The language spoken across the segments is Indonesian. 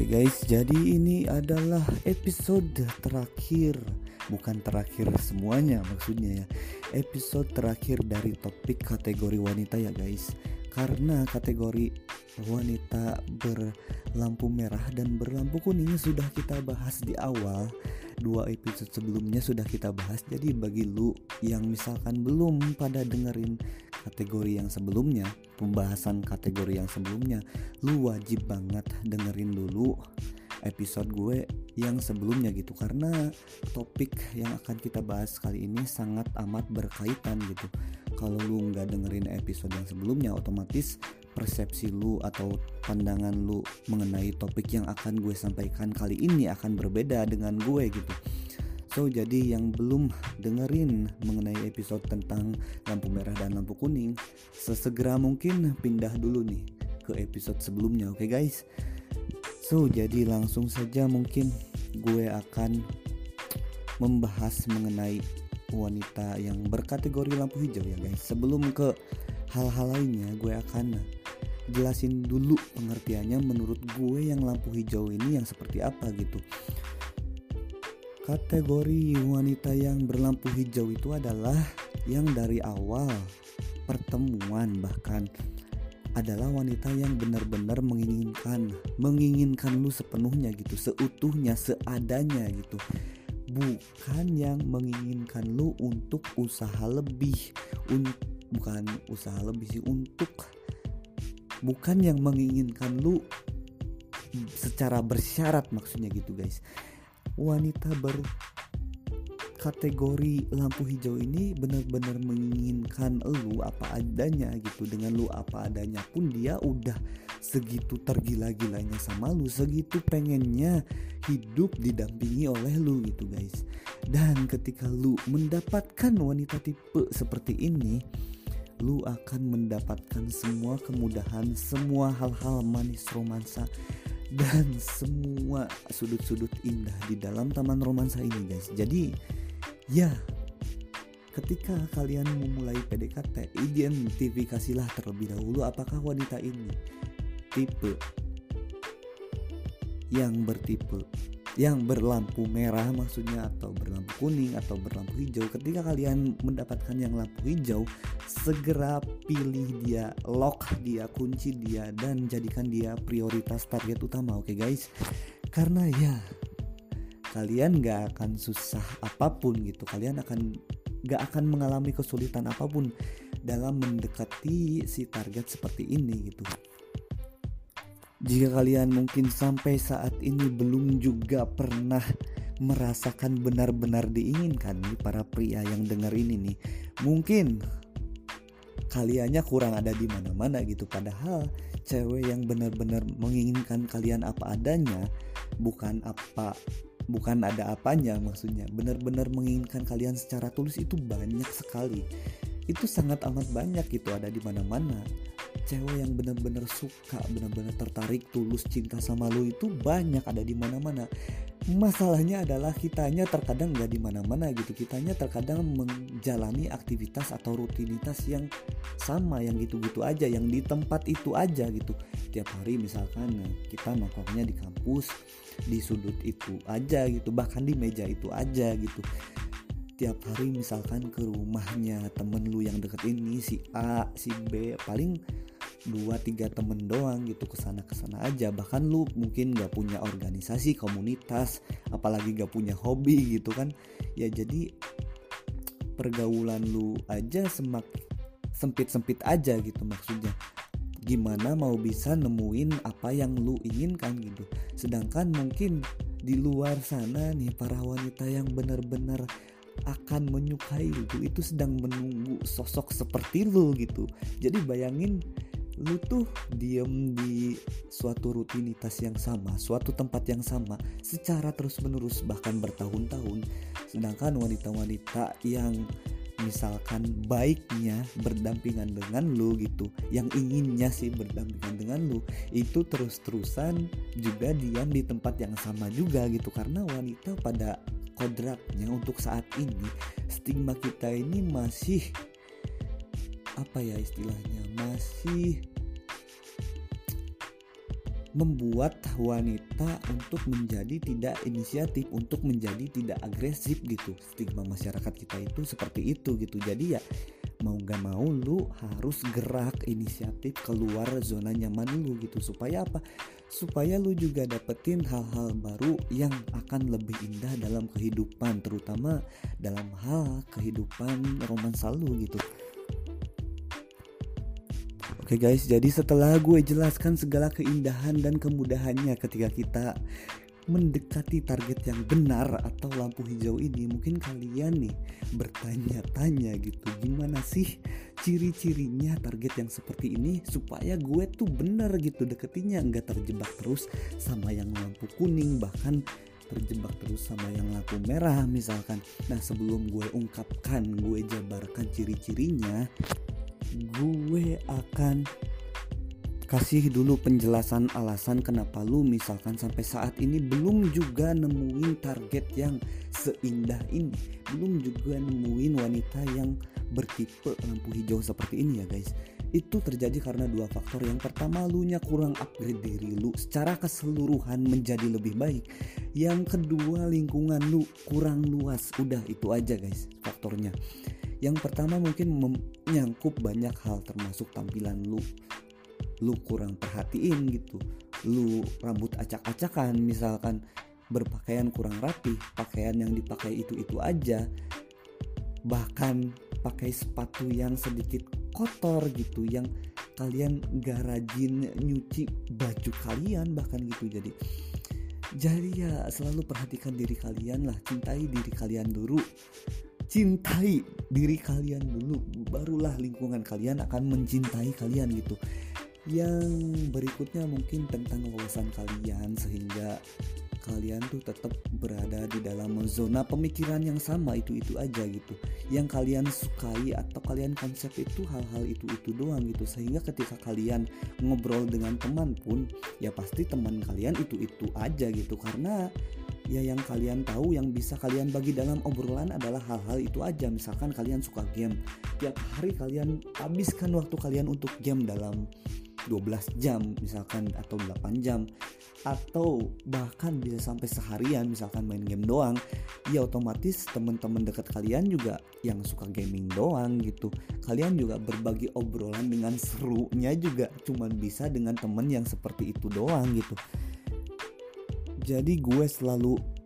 Oke guys, jadi ini adalah episode terakhir. Bukan terakhir semuanya maksudnya ya. Episode terakhir dari topik kategori wanita ya guys. Karena kategori wanita berlampu merah dan berlampu kuning sudah kita bahas di awal. Dua episode sebelumnya sudah kita bahas. Jadi bagi lu yang misalkan belum pada dengerin kategori yang sebelumnya pembahasan kategori yang sebelumnya. Lu wajib banget dengerin dulu episode gue yang sebelumnya gitu. Karena topik yang akan kita bahas kali ini sangat amat berkaitan gitu. Kalau lu nggak dengerin episode yang sebelumnya otomatis persepsi lu atau pandangan lu mengenai topik yang akan gue sampaikan kali ini akan berbeda dengan gue gitu So jadi yang belum dengerin mengenai episode tentang lampu merah dan lampu kuning Sesegera mungkin pindah dulu nih ke episode sebelumnya oke okay guys? So jadi langsung saja mungkin gue akan membahas mengenai wanita yang berkategori lampu hijau ya guys. Sebelum ke hal-hal lainnya gue akan jelasin dulu pengertiannya menurut gue yang lampu hijau ini yang seperti apa gitu Kategori wanita yang berlampu hijau itu adalah yang dari awal pertemuan bahkan adalah wanita yang benar-benar menginginkan menginginkan lu sepenuhnya gitu seutuhnya seadanya gitu. Bukan yang menginginkan lu untuk usaha lebih un, bukan usaha lebih sih untuk bukan yang menginginkan lu secara bersyarat maksudnya gitu guys wanita berkategori lampu hijau ini benar-benar menginginkan lu apa adanya gitu. Dengan lu apa adanya pun dia udah segitu tergila-gilanya sama lu segitu pengennya hidup didampingi oleh lu gitu guys. Dan ketika lu mendapatkan wanita tipe seperti ini lu akan mendapatkan semua kemudahan semua hal-hal manis romansa dan semua sudut-sudut indah di dalam taman romansa ini guys. Jadi ya ketika kalian memulai PDKT identifikasilah terlebih dahulu apakah wanita ini tipe yang bertipe yang berlampu merah maksudnya atau berlampu kuning atau berlampu hijau. Ketika kalian mendapatkan yang lampu hijau segera pilih dia lock dia kunci dia dan jadikan dia prioritas target utama oke okay guys? Karena ya kalian gak akan susah apa pun gitu. Kalian akan gak akan mengalami kesulitan apa pun dalam mendekati si target seperti ini gitu jika kalian mungkin sampai saat ini belum juga pernah merasakan benar-benar diinginkan nih para pria yang dengar ini nih, mungkin kaliannya kurang ada di mana-mana gitu. Padahal cewek yang benar-benar menginginkan kalian apa adanya bukan apa bukan ada apanya maksudnya. Benar-benar menginginkan kalian secara tulus itu banyak sekali itu sangat amat banyak gitu ada di mana-mana. Cewek yang benar-benar suka benar-benar tertarik tulus cinta sama lu itu banyak ada di mana-mana. Masalahnya adalah kitanya terkadang nggak di mana-mana gitu. Kitanya terkadang menjalani aktivitas atau rutinitas yang sama yang gitu-gitu aja yang di tempat itu aja gitu. Tiap hari misalkan kita nongkrongnya di kampus di sudut itu aja gitu bahkan di meja itu aja gitu tiap hari misalkan ke rumahnya temen lu yang deket ini si A si B paling dua tiga temen doang gitu ke sana ke sana aja. Bahkan lu mungkin gak punya organisasi komunitas apalagi gak punya hobi gitu kan. Ya jadi pergaulan lu aja semak sempit sempit aja gitu maksudnya. Gimana mau bisa nemuin apa yang lu inginkan gitu. Sedangkan mungkin di luar sana nih para wanita yang benar-benar akan menyukai lu itu sedang menunggu sosok seperti lu gitu. Jadi bayangin lu tuh diem di suatu rutinitas yang sama, suatu tempat yang sama secara terus-menerus bahkan bertahun-tahun. Sedangkan wanita-wanita yang misalkan baiknya berdampingan dengan lu gitu, yang inginnya sih berdampingan dengan lu, itu terus-terusan juga diam di tempat yang sama juga gitu. Karena wanita pada kodratnya untuk saat ini stigma kita ini masih apa ya istilahnya masih membuat wanita untuk menjadi tidak inisiatif, untuk menjadi tidak agresif gitu. Stigma masyarakat kita itu seperti itu gitu. Jadi ya mau gak mau lu harus gerak inisiatif keluar zona nyaman lu gitu. Supaya apa? Supaya lu juga dapetin hal-hal baru yang akan lebih indah dalam kehidupan terutama dalam hal kehidupan romansa lu gitu. Oke guys, jadi setelah gue jelaskan segala keindahan dan kemudahannya ketika kita mendekati target yang benar atau lampu hijau ini mungkin kalian nih bertanya-tanya gitu gimana sih ciri-cirinya target yang seperti ini supaya gue tuh bener gitu deketinnya nggak terjebak terus sama yang lampu kuning bahkan terjebak terus sama yang lampu merah misalkan. Nah sebelum gue ungkapkan gue jabarkan ciri-cirinya gue akan kasih dulu penjelasan alasan kenapa lu misalkan sampai saat ini belum juga nemuin target yang seindah ini. Belum juga nemuin wanita yang bertipe lampu hijau seperti ini ya guys. Itu terjadi karena dua faktor. Yang pertama lu nya kurang upgrade diri lu secara keseluruhan menjadi lebih baik. Yang kedua lingkungan lu kurang luas. Udah itu aja guys faktornya. Yang pertama mungkin menyangkup banyak hal termasuk tampilan lu lu kurang perhatiin gitu. Lu rambut acak-acakan misalkan berpakaian kurang rapi pakaian yang dipakai itu-itu aja. Bahkan pakai sepatu yang sedikit kotor gitu yang kalian gak rajin nyuci baju kalian bahkan gitu. Jadi jadi ya selalu perhatikan diri kalian lah cintai diri kalian dulu. Cintai diri kalian dulu barulah lingkungan kalian akan mencintai kalian gitu yang berikutnya mungkin tentang wawasan kalian sehingga kalian tuh tetap berada di dalam zona pemikiran yang sama itu itu aja gitu. Yang kalian sukai atau kalian konsep itu hal-hal itu itu doang gitu. Sehingga ketika kalian ngobrol dengan teman pun ya pasti teman kalian itu itu aja gitu. Karena ya yang kalian tahu yang bisa kalian bagi dalam obrolan adalah hal-hal itu aja. Misalkan kalian suka game tiap hari kalian habiskan waktu kalian untuk game dalam 12 jam misalkan atau 8 jam atau bahkan bisa sampai seharian misalkan main game doang ya otomatis teman-teman dekat kalian juga yang suka gaming doang gitu. Kalian juga berbagi obrolan dengan serunya juga cuman bisa dengan temen yang seperti itu doang gitu. Jadi gue selalu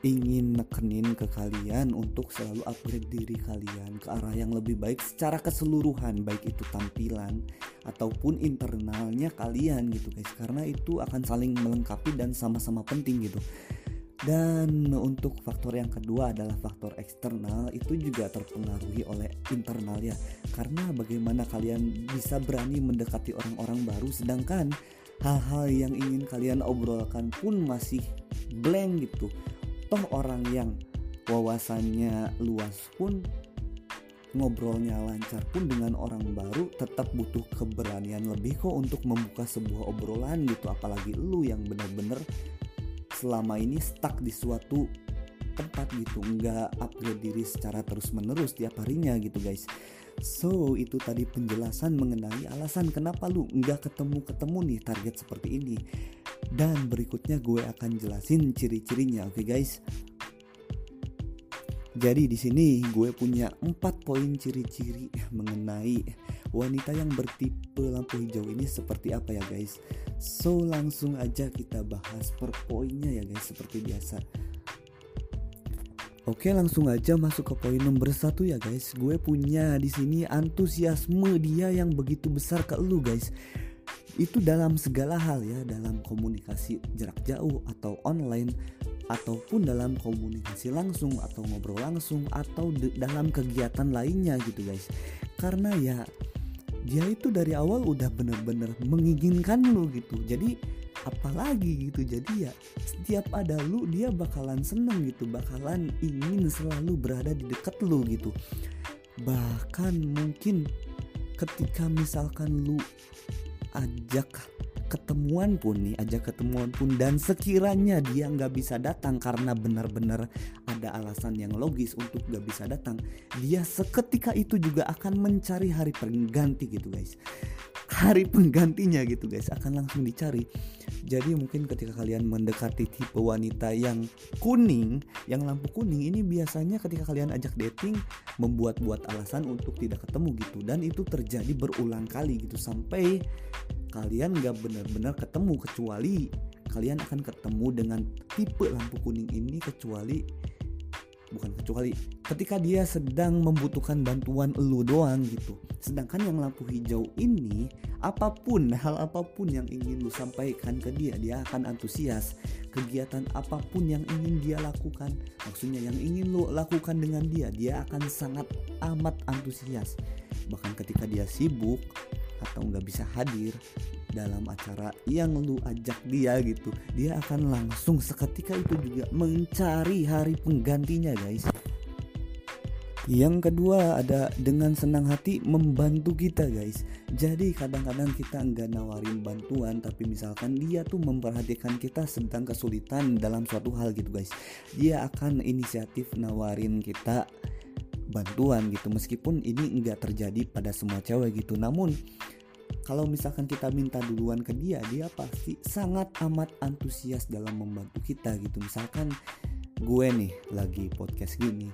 ingin nekenin ke kalian untuk selalu upgrade diri kalian ke arah yang lebih baik secara keseluruhan baik itu tampilan ataupun internalnya kalian gitu guys. Karena itu akan saling melengkapi dan sama-sama penting gitu. Dan untuk faktor yang kedua adalah faktor eksternal. Itu juga terpengaruhi oleh internal ya. Karena bagaimana kalian bisa berani mendekati orang-orang baru sedangkan hal-hal yang ingin kalian obrolkan pun masih blank gitu toh orang yang wawasannya luas pun ngobrolnya lancar pun dengan orang baru tetap butuh keberanian lebih kok untuk membuka sebuah obrolan gitu. Apalagi lu yang bener-bener selama ini stuck di suatu tempat gitu. Nggak upgrade diri secara terus menerus tiap harinya gitu guys. So itu tadi penjelasan mengenai alasan kenapa lu nggak ketemu ketemu nih target seperti ini dan berikutnya gue akan jelasin ciri-cirinya, oke okay guys? Jadi di sini gue punya 4 poin ciri-ciri mengenai wanita yang bertipe lampu hijau ini seperti apa ya guys. So langsung aja kita bahas per poinnya ya guys seperti biasa. Oke langsung aja masuk ke poin nomor satu ya guys. Gue punya di sini antusiasme dia yang begitu besar ke lu guys itu dalam segala hal ya dalam komunikasi jarak jauh atau online ataupun dalam komunikasi langsung atau ngobrol langsung atau dalam kegiatan lainnya gitu guys. Karena ya dia itu dari awal udah bener-bener menginginkan lu gitu. Jadi apalagi gitu jadi ya setiap ada lu dia bakalan seneng gitu bakalan ingin selalu berada di dekat lu gitu. Bahkan mungkin ketika misalkan lu ajak ketemuan pun nih ajak ketemuan pun dan sekiranya dia nggak bisa datang karena benar-benar ada alasan yang logis untuk nggak bisa datang dia seketika itu juga akan mencari hari pengganti gitu guys. Hari penggantinya gitu guys akan langsung dicari. Jadi mungkin ketika kalian mendekati tipe wanita yang kuning, yang lampu kuning ini biasanya ketika kalian ajak dating membuat-buat alasan untuk tidak ketemu gitu. Dan itu terjadi berulang kali gitu sampai kalian gak benar-benar ketemu kecuali kalian akan ketemu dengan tipe lampu kuning ini kecuali bukan kecuali ketika dia sedang membutuhkan bantuan lu doang gitu. Sedangkan yang lampu hijau ini apa pun hal apa pun yang ingin lu sampaikan ke dia dia akan antusias. Kegiatan apa pun yang ingin dia lakukan maksudnya yang ingin lu lakukan dengan dia dia akan sangat amat antusias. Bahkan ketika dia sibuk atau nggak bisa hadir dalam acara yang lu ajak dia gitu. Dia akan langsung seketika itu juga mencari hari penggantinya guys. Yang kedua ada dengan senang hati membantu kita guys. Jadi kadang-kadang kita nggak nawarin bantuan Tapi misalkan dia tuh memperhatikan kita sedang kesulitan dalam suatu hal gitu guys. Dia akan inisiatif nawarin kita bantuan gitu. Meskipun ini nggak terjadi pada semua cewek gitu. Namun kalau misalkan kita minta duluan ke dia dia pasti sangat amat antusias dalam membantu kita gitu. Misalkan gue nih lagi podcast gini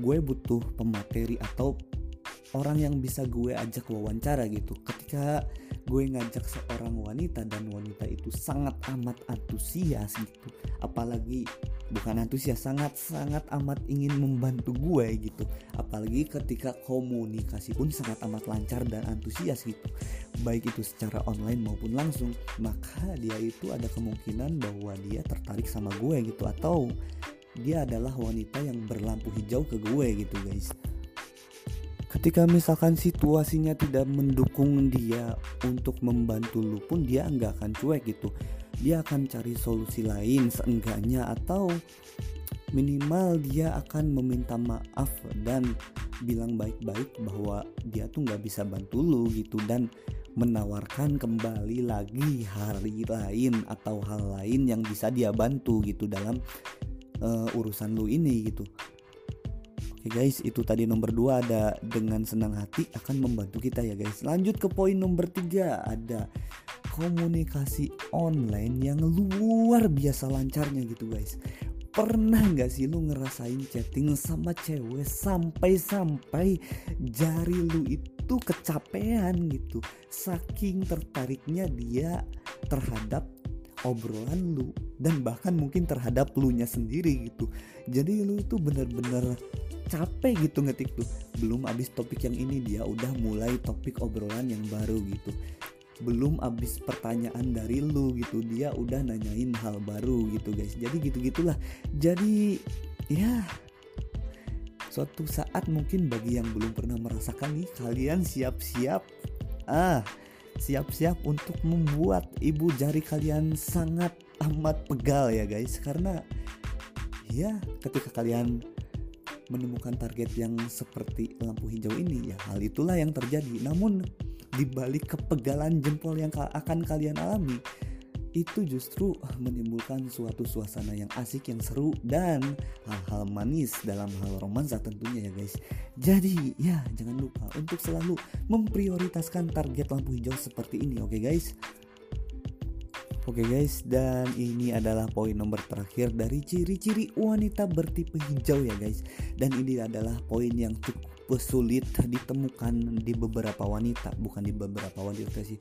gue butuh pemateri atau orang yang bisa gue ajak wawancara gitu. Ketika gue ngajak seorang wanita dan wanita itu sangat amat antusias gitu. Apalagi bukan antusias sangat sangat amat ingin membantu gue gitu. Apalagi ketika komunikasi pun sangat amat lancar dan antusias gitu. Baik itu secara online maupun langsung maka dia itu ada kemungkinan bahwa dia tertarik sama gue gitu. Atau dia adalah wanita yang berlampu hijau ke gue gitu guys ketika misalkan situasinya tidak mendukung dia untuk membantu lu pun dia nggak akan cuek gitu. Dia akan cari solusi lain seenggaknya atau minimal dia akan meminta maaf dan bilang baik-baik bahwa dia tuh nggak bisa bantu lu gitu dan menawarkan kembali lagi hari lain atau hal lain yang bisa dia bantu gitu dalam uh, urusan lu ini gitu Oke guys, itu tadi nomor 2 ada dengan senang hati akan membantu kita ya guys. Lanjut ke poin nomor 3 ada komunikasi online yang luar biasa lancarnya gitu guys. Pernah nggak sih lu ngerasain chatting sama cewek sampai-sampai jari lu itu kecapean gitu. Saking tertariknya dia terhadap obrolan lu dan bahkan mungkin terhadap lu nya sendiri gitu. Jadi lu itu bener-bener capek gitu ngetik tuh. Belum habis topik yang ini dia udah mulai topik obrolan yang baru gitu. Belum habis pertanyaan dari lu gitu dia udah nanyain hal baru gitu guys. Jadi gitu gitulah jadi ya suatu saat mungkin bagi yang belum pernah merasakan nih kalian siap-siap ah siap-siap untuk membuat ibu jari kalian sangat amat pegal ya guys. Karena ya ketika kalian menemukan target yang seperti lampu hijau ini ya hal itulah yang terjadi. Namun dibalik kepegalan jempol yang akan kalian alami itu justru menimbulkan suatu suasana yang asik yang seru dan hal-hal manis dalam hal romansa tentunya ya guys jadi ya jangan lupa untuk selalu memprioritaskan target lampu hijau seperti ini oke okay guys Oke okay guys, dan ini adalah poin nomor terakhir dari ciri-ciri wanita bertipe hijau ya guys. Dan ini adalah poin yang cukup sulit ditemukan di beberapa wanita, bukan di beberapa wanita sih.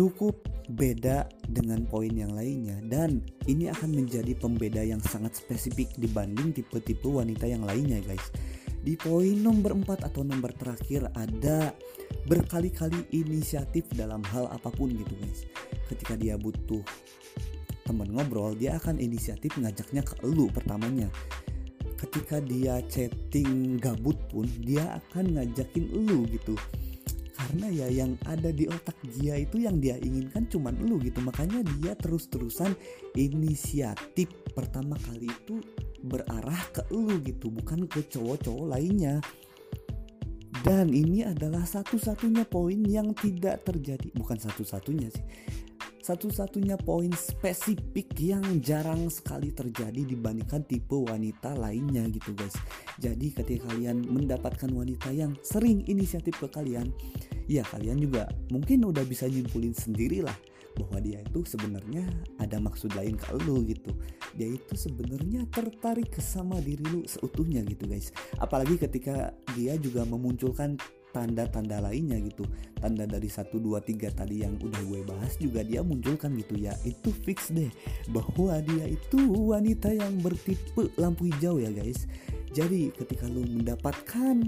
Cukup beda dengan poin yang lainnya. Dan ini akan menjadi pembeda yang sangat spesifik dibanding tipe-tipe wanita yang lainnya guys. Di poin nomor 4 atau nomor terakhir ada berkali-kali inisiatif dalam hal apa pun gitu guys. Ketika dia butuh teman ngobrol dia akan inisiatif ngajaknya ke lu pertamanya. Ketika dia chatting gabut pun dia akan ngajakin lu gitu karena ya yang ada di otak dia itu yang dia inginkan cuman lu gitu. Makanya dia terus-terusan inisiatif pertama kali itu berarah ke lu gitu bukan ke cowok-cowok lainnya. Dan ini adalah satu-satunya poin yang tidak terjadi. Bukan satu-satunya sih satu-satunya poin spesifik yang jarang sekali terjadi dibandingkan tipe wanita lainnya gitu guys. Jadi ketika kalian mendapatkan wanita yang sering inisiatif ke kalian ya kalian juga mungkin udah bisa nyimpulin sendiri lah bahwa dia itu sebenarnya ada maksud lain ke lu gitu. Dia itu sebenarnya tertarik sama diri lu seutuhnya gitu guys. Apalagi ketika dia juga memunculkan tanda-tanda lainnya gitu. Tanda dari 1, 2, 3 tadi yang udah gue bahas juga dia munculkan gitu ya. Itu fix deh bahwa dia itu wanita yang bertipe lampu hijau ya guys. Jadi ketika lu mendapatkan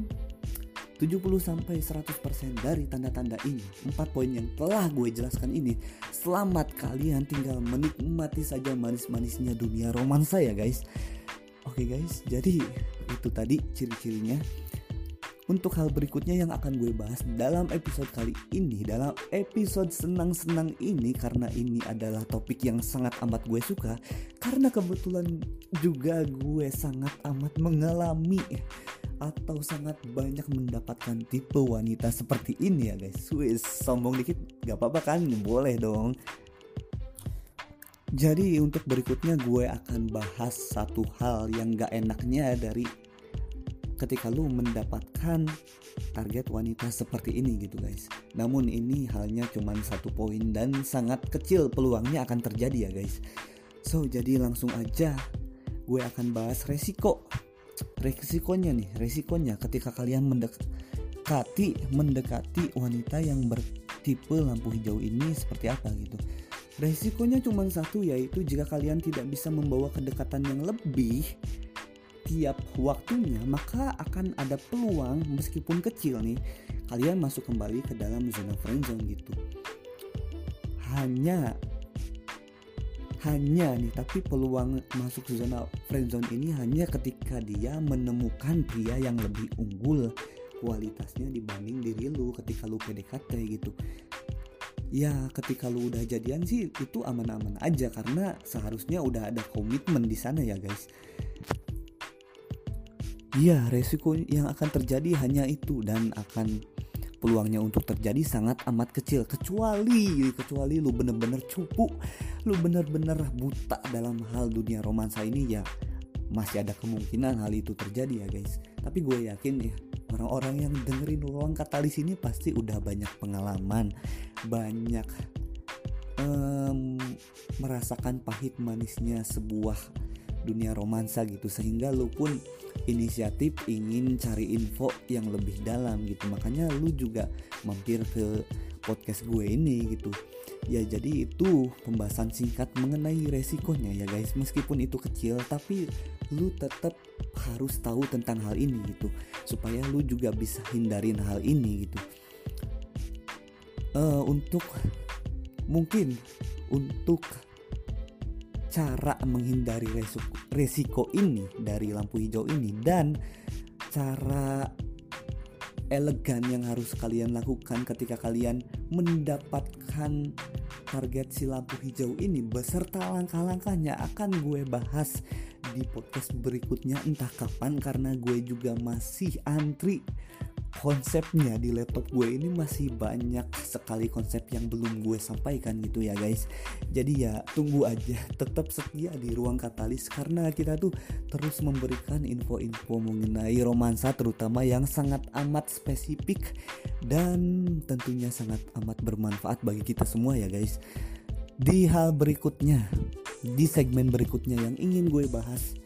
70 sampai 100% dari tanda-tanda ini, empat poin yang telah gue jelaskan ini, selamat kalian tinggal menikmati saja manis-manisnya dunia romansa ya guys. Oke guys, jadi itu tadi ciri-cirinya untuk hal berikutnya yang akan gue bahas dalam episode kali ini dalam episode senang-senang ini karena ini adalah topik yang sangat amat gue suka karena kebetulan juga gue sangat amat mengalami atau sangat banyak mendapatkan tipe wanita seperti ini ya guys. Swiss sombong dikit gak apa-apa kan? Boleh dong. Jadi untuk berikutnya gue akan bahas satu hal yang gak enaknya dari ketika lu mendapatkan target wanita seperti ini gitu guys. Namun ini halnya cuma satu poin dan sangat kecil peluangnya akan terjadi ya guys. So jadi langsung aja gue akan bahas resiko. Resikonya nih resikonya ketika kalian mendekati mendekati wanita yang bertipe lampu hijau ini seperti apa gitu. Resikonya cuma satu yaitu jika kalian tidak bisa membawa kedekatan yang lebih tiap waktunya maka akan ada peluang meskipun kecil nih kalian masuk kembali ke dalam zona friendzone gitu. Hanya hanya nih tapi peluang masuk zona friendzone ini hanya ketika dia menemukan pria yang lebih unggul kualitasnya dibanding diri lu ketika lu PDKT gitu. Ya ketika lu udah jadian sih itu aman-aman aja karena seharusnya udah ada komitmen di sana ya guys Iya, resiko yang akan terjadi hanya itu dan akan peluangnya untuk terjadi sangat amat kecil. Kecuali kecuali lu bener-bener cupu lu bener-bener buta dalam hal dunia romansa ini ya masih ada kemungkinan hal itu terjadi ya guys. Tapi gue yakin ya orang-orang yang dengerin ruang katalis ini pasti udah banyak pengalaman banyak um, merasakan pahit manisnya sebuah dunia romansa gitu. Sehingga lu pun inisiatif ingin cari info yang lebih dalam gitu. Makanya lu juga mampir ke podcast gue ini gitu. Ya jadi itu pembahasan singkat mengenai resikonya ya guys. Meskipun itu kecil tapi lu tetap harus tahu tentang hal ini gitu. Supaya lu juga bisa hindarin hal ini gitu. Uh, untuk mungkin untuk cara menghindari resiko, resiko ini dari lampu hijau ini dan cara elegan yang harus kalian lakukan ketika kalian mendapatkan target si lampu hijau ini beserta langkah-langkahnya akan gue bahas di podcast berikutnya. Entah kapan karena gue juga masih antri konsepnya di laptop gue ini masih banyak sekali konsep yang belum gue sampaikan gitu ya guys. Jadi ya tunggu aja. Tetap setia di ruang katalis karena kita tuh terus memberikan info-info mengenai romansa terutama yang sangat amat spesifik dan tentunya sangat amat bermanfaat bagi kita semua ya guys. Di hal berikutnya di segmen berikutnya yang ingin gue bahas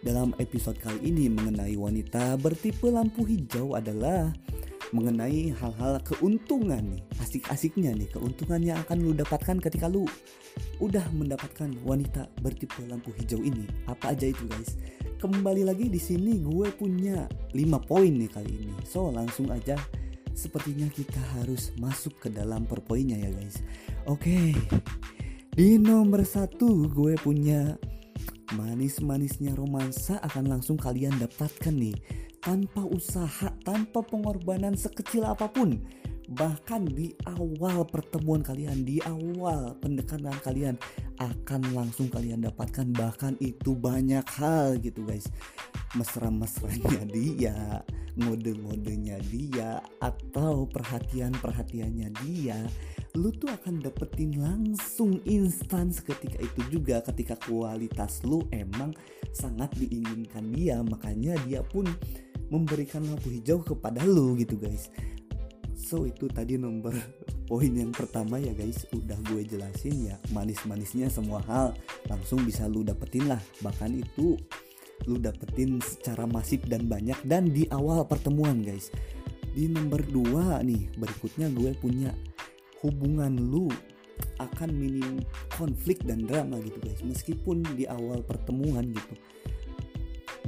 dalam episode kali ini mengenai wanita bertipe lampu hijau adalah mengenai hal-hal keuntungan nih, asik-asiknya nih, keuntungan yang akan lu dapatkan ketika lu udah mendapatkan wanita bertipe lampu hijau ini. Apa aja itu guys? Kembali lagi di sini gue punya 5 poin nih kali ini. So langsung aja sepertinya kita harus masuk ke dalam per poinnya ya guys. Oke. Di nomor satu gue punya Manis-manisnya romansa akan langsung kalian dapatkan nih tanpa usaha, tanpa pengorbanan sekecil apa pun. Bahkan di awal pertemuan kalian, di awal pendekatan kalian akan langsung kalian dapatkan bahkan itu banyak hal gitu guys. Mesra-mesranya dia, ngode-ngodenya dia atau perhatian-perhatiannya dia lu tuh akan dapetin langsung instan seketika itu juga. Ketika kualitas lu emang sangat diinginkan dia makanya dia pun memberikan lampu hijau kepada lu gitu guys. So itu tadi nomor poin yang pertama ya guys. Udah gue jelasin ya manis-manisnya semua hal langsung bisa lu dapetin lah. Bahkan itu lu dapetin secara masif dan banyak dan di awal pertemuan guys. Di nomor 2 nih berikutnya gue punya hubungan lu akan minim konflik dan drama gitu guys. Meskipun di awal pertemuan gitu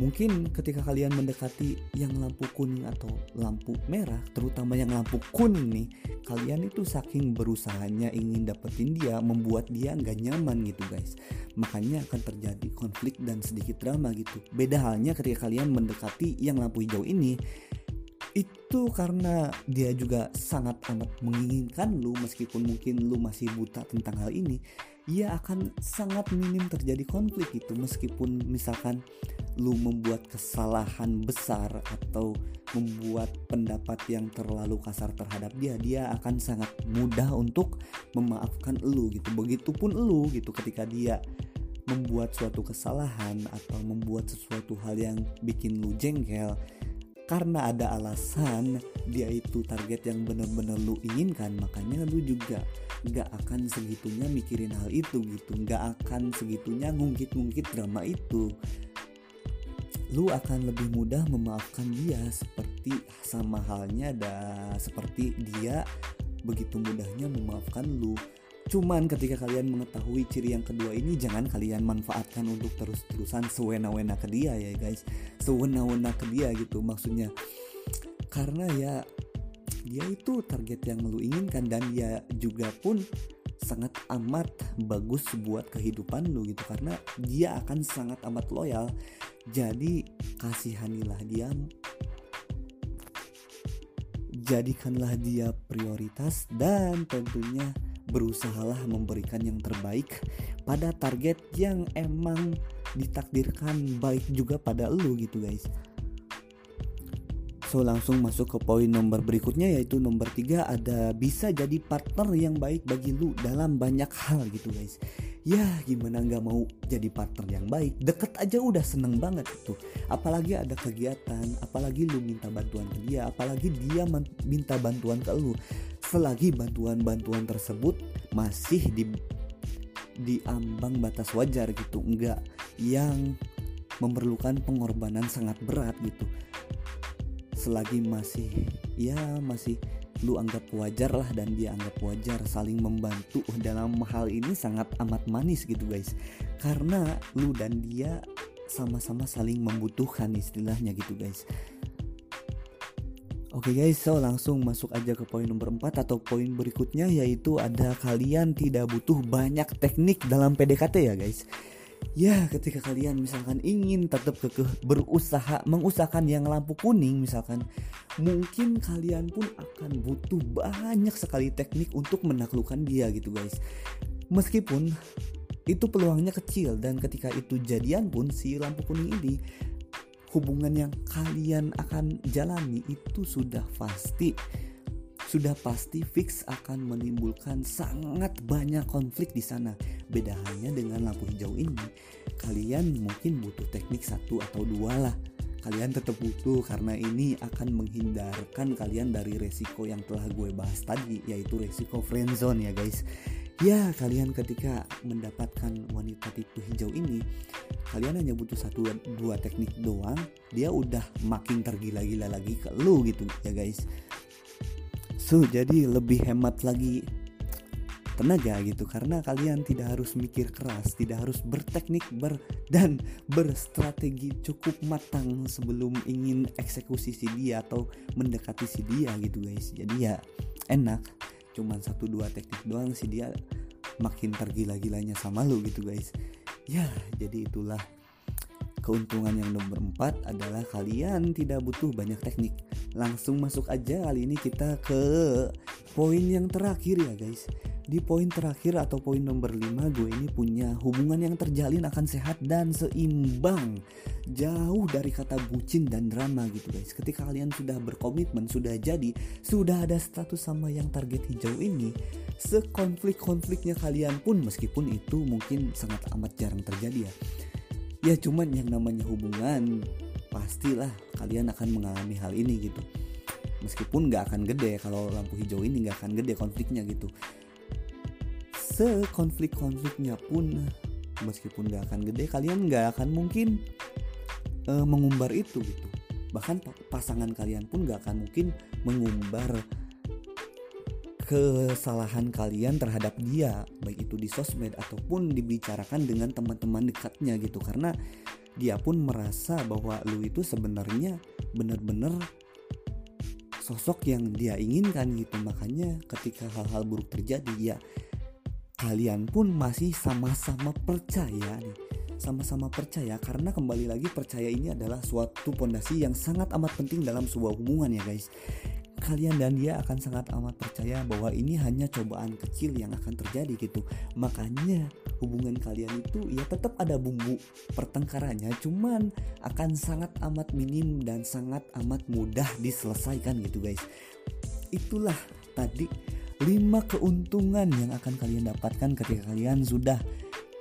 mungkin ketika kalian mendekati yang lampu kuning atau lampu merah terutama yang lampu kuning nih kalian itu saking berusahanya ingin dapetin dia membuat dia nggak nyaman gitu guys. Makanya akan terjadi konflik dan sedikit drama gitu. Beda halnya ketika kalian mendekati yang lampu hijau ini itu karena dia juga sangat amat menginginkan lu meskipun mungkin lu masih buta tentang hal ini ia akan sangat minim terjadi konflik itu meskipun misalkan lu membuat kesalahan besar atau membuat pendapat yang terlalu kasar terhadap dia dia akan sangat mudah untuk memaafkan lu gitu. Begitupun lu gitu ketika dia membuat suatu kesalahan atau membuat sesuatu hal yang bikin lu jengkel karena ada alasan dia itu target yang bener-bener lu inginkan makanya lu juga gak akan segitunya mikirin hal itu gitu gak akan segitunya ngungkit-ngungkit drama itu. Lu akan lebih mudah memaafkan dia seperti sama halnya ada seperti dia begitu mudahnya memaafkan lu cuman ketika kalian mengetahui ciri yang kedua ini jangan kalian manfaatkan untuk terus-terusan sewena-wena ke dia ya guys. Sewena-wena ke dia gitu maksudnya. Karena ya dia itu target yang lu inginkan dan dia juga pun sangat amat bagus buat kehidupan lu gitu. Karena dia akan sangat amat loyal. Jadi kasihanilah dia. Jadikanlah dia prioritas dan tentunya berusahalah memberikan yang terbaik pada target yang emang ditakdirkan baik juga pada lu gitu guys So langsung masuk ke poin nomor berikutnya yaitu nomor 3 ada bisa jadi partner yang baik bagi lu dalam banyak hal gitu guys. Ya gimana nggak mau jadi partner yang baik? Deket aja udah seneng banget gitu Apalagi ada kegiatan Apalagi lu minta bantuan ke dia Apalagi dia minta bantuan ke lu. Selagi bantuan-bantuan tersebut Masih di di ambang batas wajar gitu. Enggak yang memerlukan pengorbanan sangat berat gitu. Selagi masih ya masih lu anggap wajar lah dan dia anggap wajar saling membantu. Dalam hal ini sangat amat manis gitu guys. Karena lu dan dia sama-sama saling membutuhkan istilahnya gitu guys. Oke okay guys, so langsung masuk aja ke poin nomor 4 atau poin berikutnya yaitu ada kalian tidak butuh banyak teknik dalam PDKT ya guys. Ya, ketika kalian misalkan ingin tetap kekeh berusaha mengusahakan yang lampu kuning misalkan, mungkin kalian pun akan butuh banyak sekali teknik untuk menaklukkan dia gitu guys. Meskipun itu peluangnya kecil dan ketika itu jadian pun si lampu kuning ini hubungan yang kalian akan jalani itu sudah pasti sudah pasti fix akan menimbulkan sangat banyak konflik di sana. Beda halnya dengan lampu hijau ini, kalian mungkin butuh teknik satu atau dua lah. Kalian tetap butuh karena ini akan menghindarkan kalian dari resiko yang telah gue bahas tadi, yaitu resiko friendzone ya guys. Ya, kalian ketika mendapatkan wanita tipe hijau ini, kalian hanya butuh satu dua teknik doang, dia udah makin tergila-gila lagi ke lu gitu ya guys Jadi lebih hemat lagi tenaga gitu karena kalian tidak harus mikir keras, tidak harus berteknik ber dan berstrategi cukup matang sebelum ingin eksekusi si dia atau mendekati si dia gitu guys. Jadi ya enak, cuman satu dua teknik doang si dia makin tergila-gilanya sama lu gitu guys. Ya, jadi itulah Keuntungan yang nomor 4 adalah kalian tidak butuh banyak teknik. Langsung masuk aja kali ini kita ke poin yang terakhir ya guys. Di poin terakhir atau poin nomor 5 gue ini punya hubungan yang terjalin akan sehat dan seimbang. Jauh dari kata bucin dan drama gitu guys. Ketika kalian sudah berkomitmen, sudah jadi, sudah ada status sama yang target hijau ini, sekonflik-konfliknya kalian pun meskipun itu mungkin sangat amat jarang terjadi ya ya cuman yang namanya hubungan pastilah kalian akan mengalami hal ini gitu. Meskipun nggak akan gede kalau lampu hijau ini nggak akan gede konfliknya gitu. Sekonflik-konfliknya pun meskipun nggak akan gede kalian nggak akan mungkin uh, mengumbar itu gitu. Bahkan pasangan kalian pun nggak akan mungkin mengumbar kesalahan kalian terhadap dia baik itu di sosmed ataupun dibicarakan dengan teman-teman dekatnya gitu. Karena dia pun merasa bahwa lu itu sebenarnya benar-benar sosok yang dia inginkan gitu. Makanya ketika hal-hal buruk terjadi ya kalian pun masih sama-sama percaya nih. Sama-sama percaya karena kembali lagi percaya ini adalah suatu pondasi yang sangat amat penting dalam sebuah hubungan ya guys kalian dan dia akan sangat amat percaya bahwa ini hanya cobaan kecil yang akan terjadi gitu. Makanya hubungan kalian itu ya tetap ada bumbu pertengkarannya cuman akan sangat amat minim dan sangat amat mudah diselesaikan gitu guys. Itulah tadi 5 keuntungan yang akan kalian dapatkan ketika kalian sudah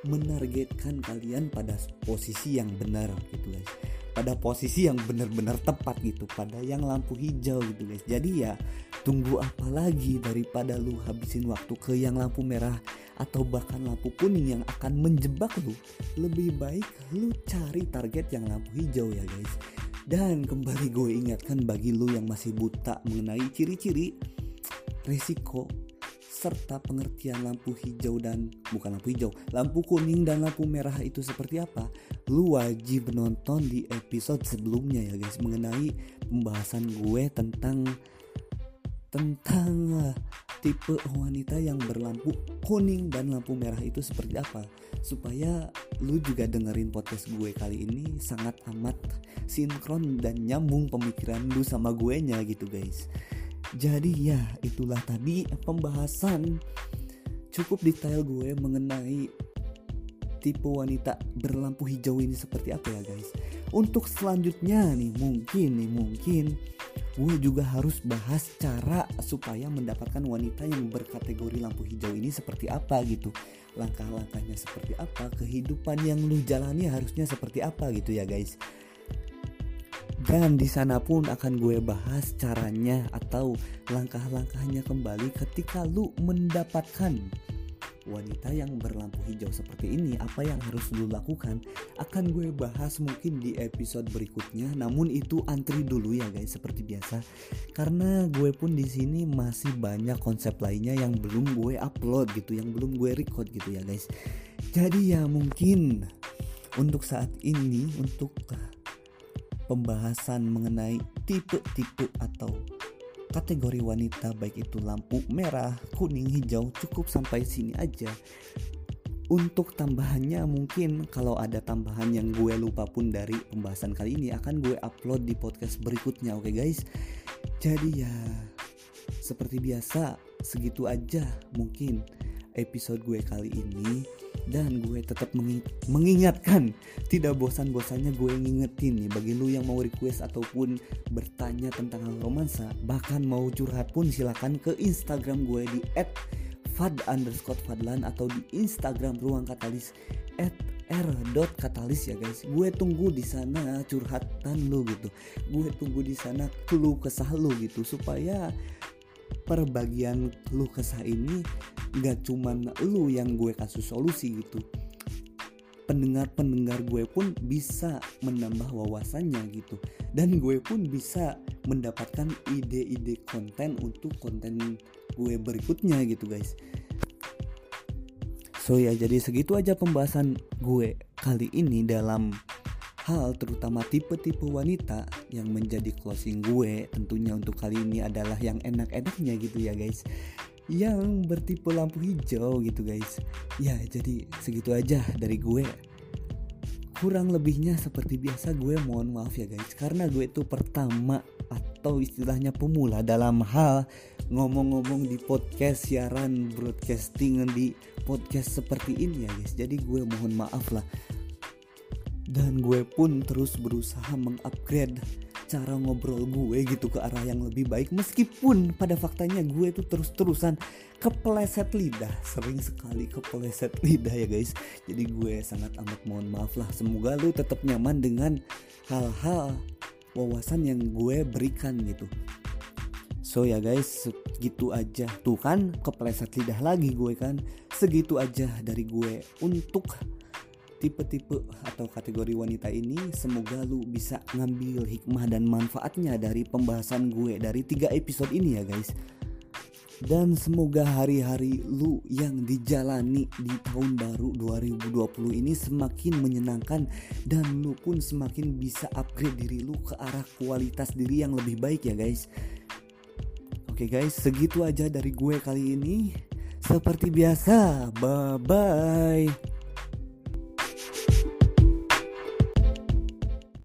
menargetkan kalian pada posisi yang benar gitu guys pada posisi yang benar-benar tepat gitu pada yang lampu hijau gitu guys. Jadi ya tunggu apa lagi daripada lu habisin waktu ke yang lampu merah atau bahkan lampu kuning yang akan menjebak lu? Lebih baik lu cari target yang lampu hijau ya guys. Dan kembali gue ingatkan bagi lu yang masih buta mengenai ciri-ciri risiko serta pengertian lampu hijau dan bukan lampu hijau, lampu kuning dan lampu merah itu seperti apa? Lu wajib nonton di episode sebelumnya ya guys mengenai pembahasan gue tentang tentang uh, tipe wanita yang berlampu kuning dan lampu merah itu seperti apa supaya lu juga dengerin podcast gue kali ini sangat amat sinkron dan nyambung pemikiran lu sama gue nya gitu guys jadi ya itulah tadi pembahasan cukup detail gue mengenai tipe wanita berlampu hijau ini seperti apa ya guys. Untuk selanjutnya nih mungkin nih mungkin gue juga harus bahas cara supaya mendapatkan wanita yang berkategori lampu hijau ini seperti apa gitu. Langkah-langkahnya seperti apa, kehidupan yang lu jalani harusnya seperti apa gitu ya guys. Dan di sana pun akan gue bahas caranya atau langkah-langkahnya kembali ketika lu mendapatkan wanita yang berlampu hijau seperti ini. Apa yang harus lu lakukan? Akan gue bahas mungkin di episode berikutnya. Namun itu antri dulu ya guys seperti biasa. Karena gue pun di sini masih banyak konsep lainnya yang belum gue upload gitu yang belum gue record gitu ya guys. Jadi ya mungkin untuk saat ini untuk pembahasan mengenai tipe-tipe atau kategori wanita baik itu lampu merah, kuning, hijau cukup sampai sini aja. Untuk tambahannya mungkin kalau ada tambahan yang gue lupa pun dari pembahasan kali ini akan gue upload di podcast berikutnya oke okay guys. Jadi ya seperti biasa segitu aja mungkin episode gue kali ini dan gue tetap mengingatkan tidak bosan-bosannya gue ngingetin nih bagi lu yang mau request ataupun bertanya tentang hal romansa bahkan mau curhat pun silahkan ke Instagram gue di @fad underscore fadlan atau di Instagram ruang katalis at r.katalis ya guys. Gue tunggu di sana curhatan lu gitu. Gue tunggu di sana keluh kesah lu gitu supaya perbagian lu kesah ini gak cuman lu yang gue kasih solusi gitu. Pendengar-pendengar gue pun bisa menambah wawasannya gitu. Dan gue pun bisa mendapatkan ide-ide konten untuk konten gue berikutnya gitu guys. So ya jadi segitu aja pembahasan gue kali ini dalam hal terutama tipe-tipe wanita yang menjadi closing gue tentunya untuk kali ini adalah yang enak-enaknya gitu ya guys. Yang bertipe lampu hijau gitu guys. Ya jadi segitu aja dari gue. Kurang lebihnya seperti biasa gue mohon maaf ya guys karena gue itu pertama atau istilahnya pemula dalam hal ngomong-ngomong di podcast siaran broadcasting di podcast seperti ini ya guys. Jadi gue mohon maaf lah dan gue pun terus berusaha mengupgrade cara ngobrol gue gitu ke arah yang lebih baik. Meskipun pada faktanya gue itu terus-terusan kepleset lidah. Sering sekali kepleset lidah ya guys. Jadi gue sangat amat mohon maaf lah. Semoga lu tetap nyaman dengan hal-hal wawasan yang gue berikan gitu. So ya guys, segitu aja. Tuh kan kepleset lidah lagi gue kan. Segitu aja dari gue untuk tipe-tipe atau kategori wanita ini semoga lu bisa ngambil hikmah dan manfaatnya dari pembahasan gue dari tiga episode ini ya guys. Dan semoga hari-hari lu yang dijalani di tahun baru 2020 ini semakin menyenangkan dan lu pun semakin bisa upgrade diri lu ke arah kualitas diri yang lebih baik ya guys. Oke guys segitu aja dari gue kali ini. Seperti biasa bye bye